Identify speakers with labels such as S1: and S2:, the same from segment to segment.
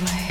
S1: My.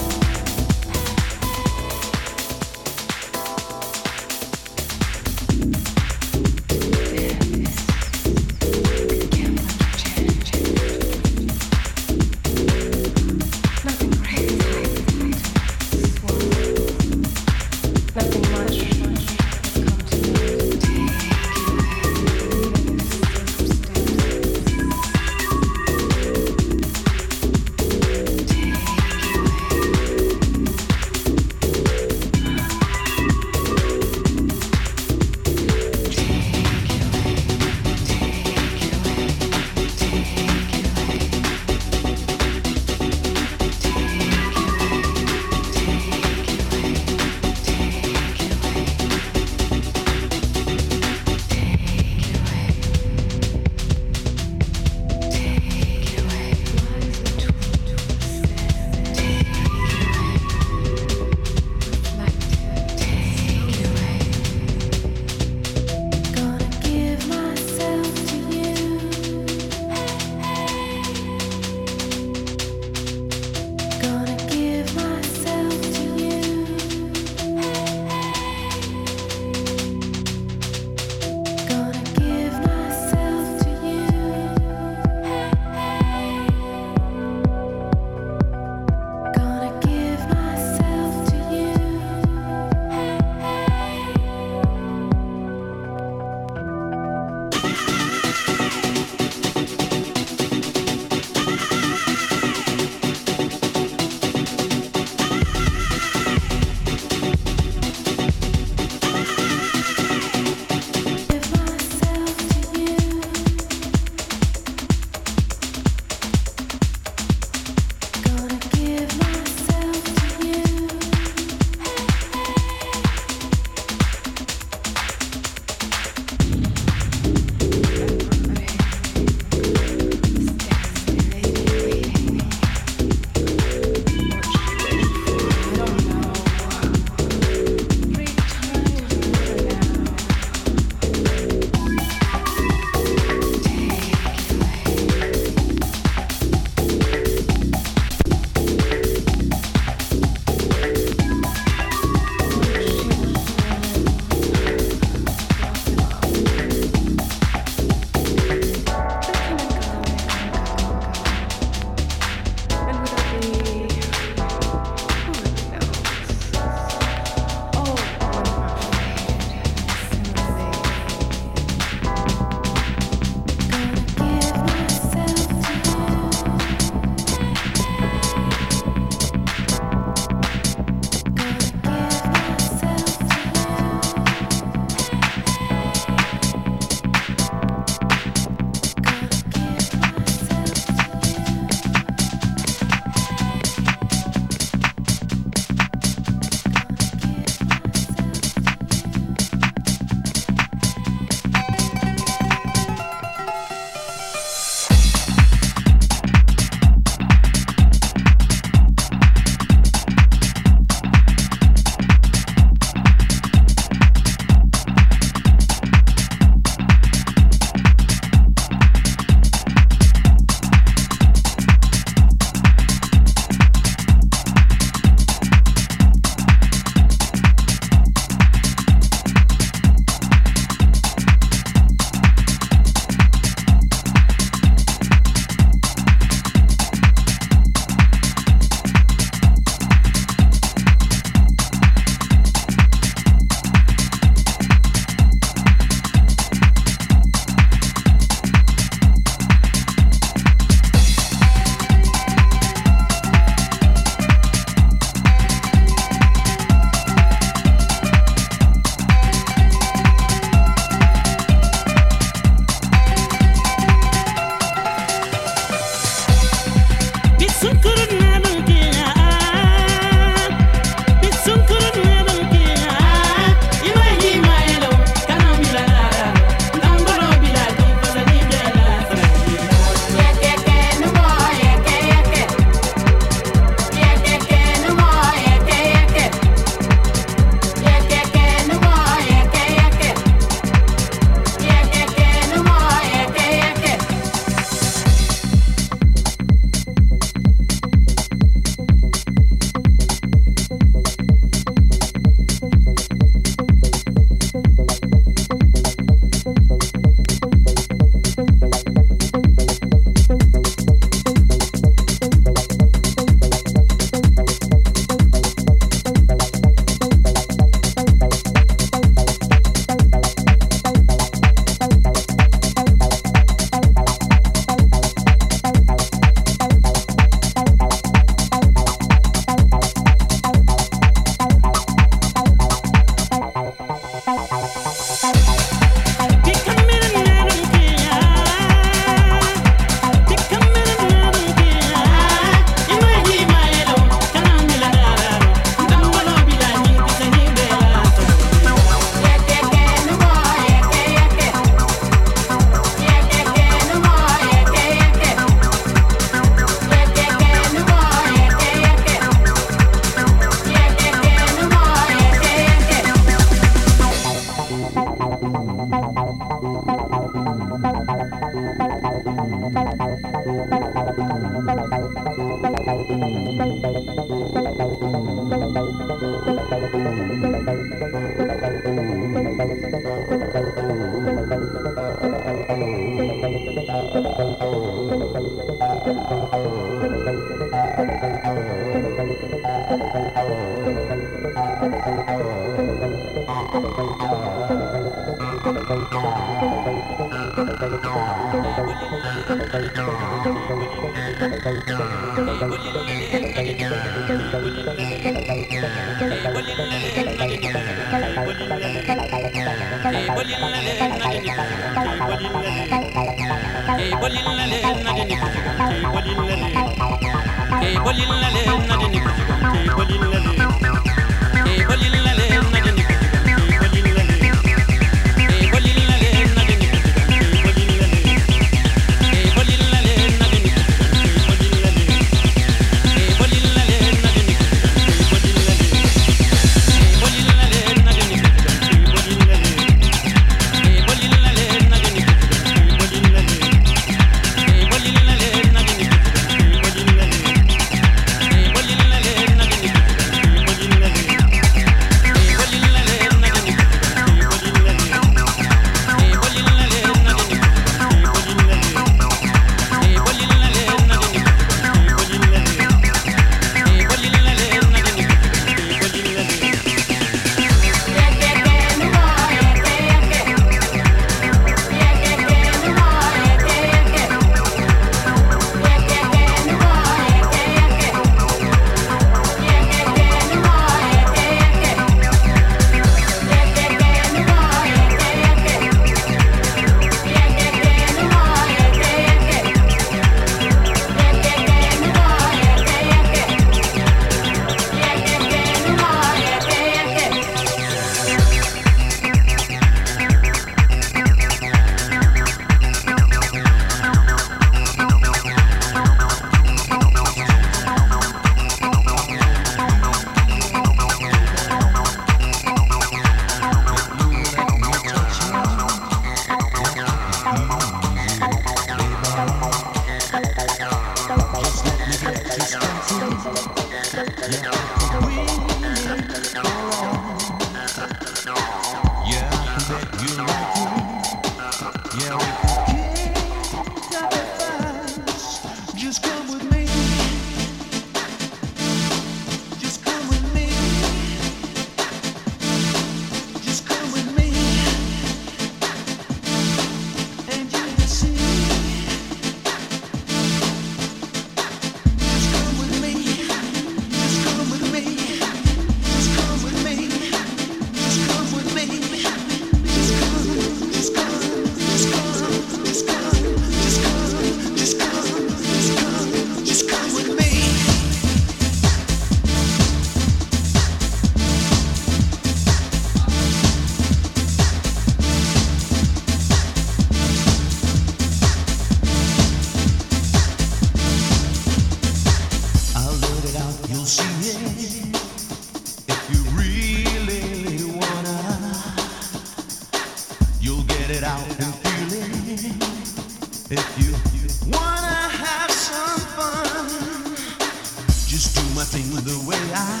S2: just do my thing with the way I,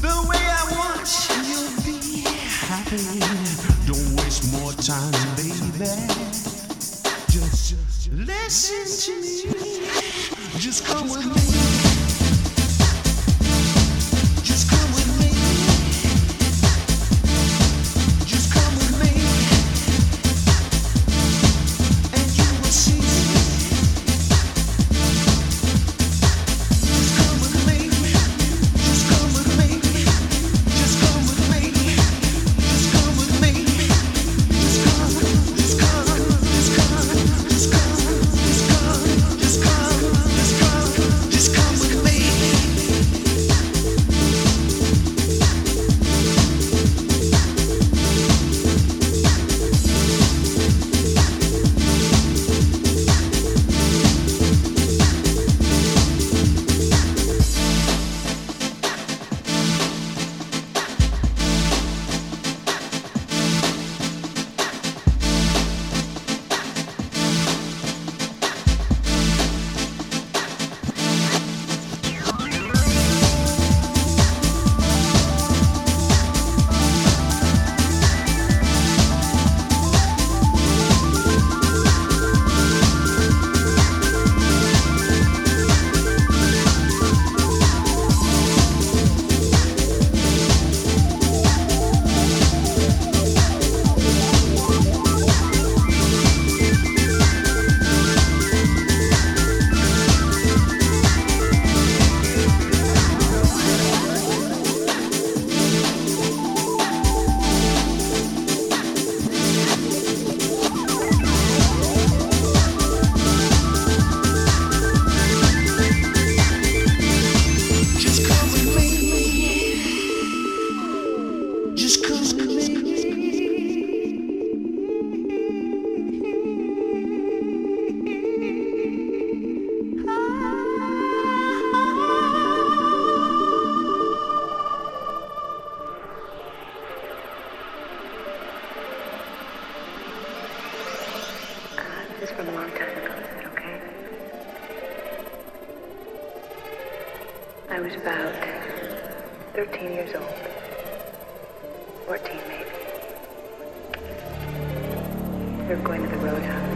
S2: the way I want you to be happy. Don't waste more time, baby. Just listen to me. Just come with me.
S3: Long time ago, is that okay? I was about 13 years old. 14 maybe. We were going to the roadhouse.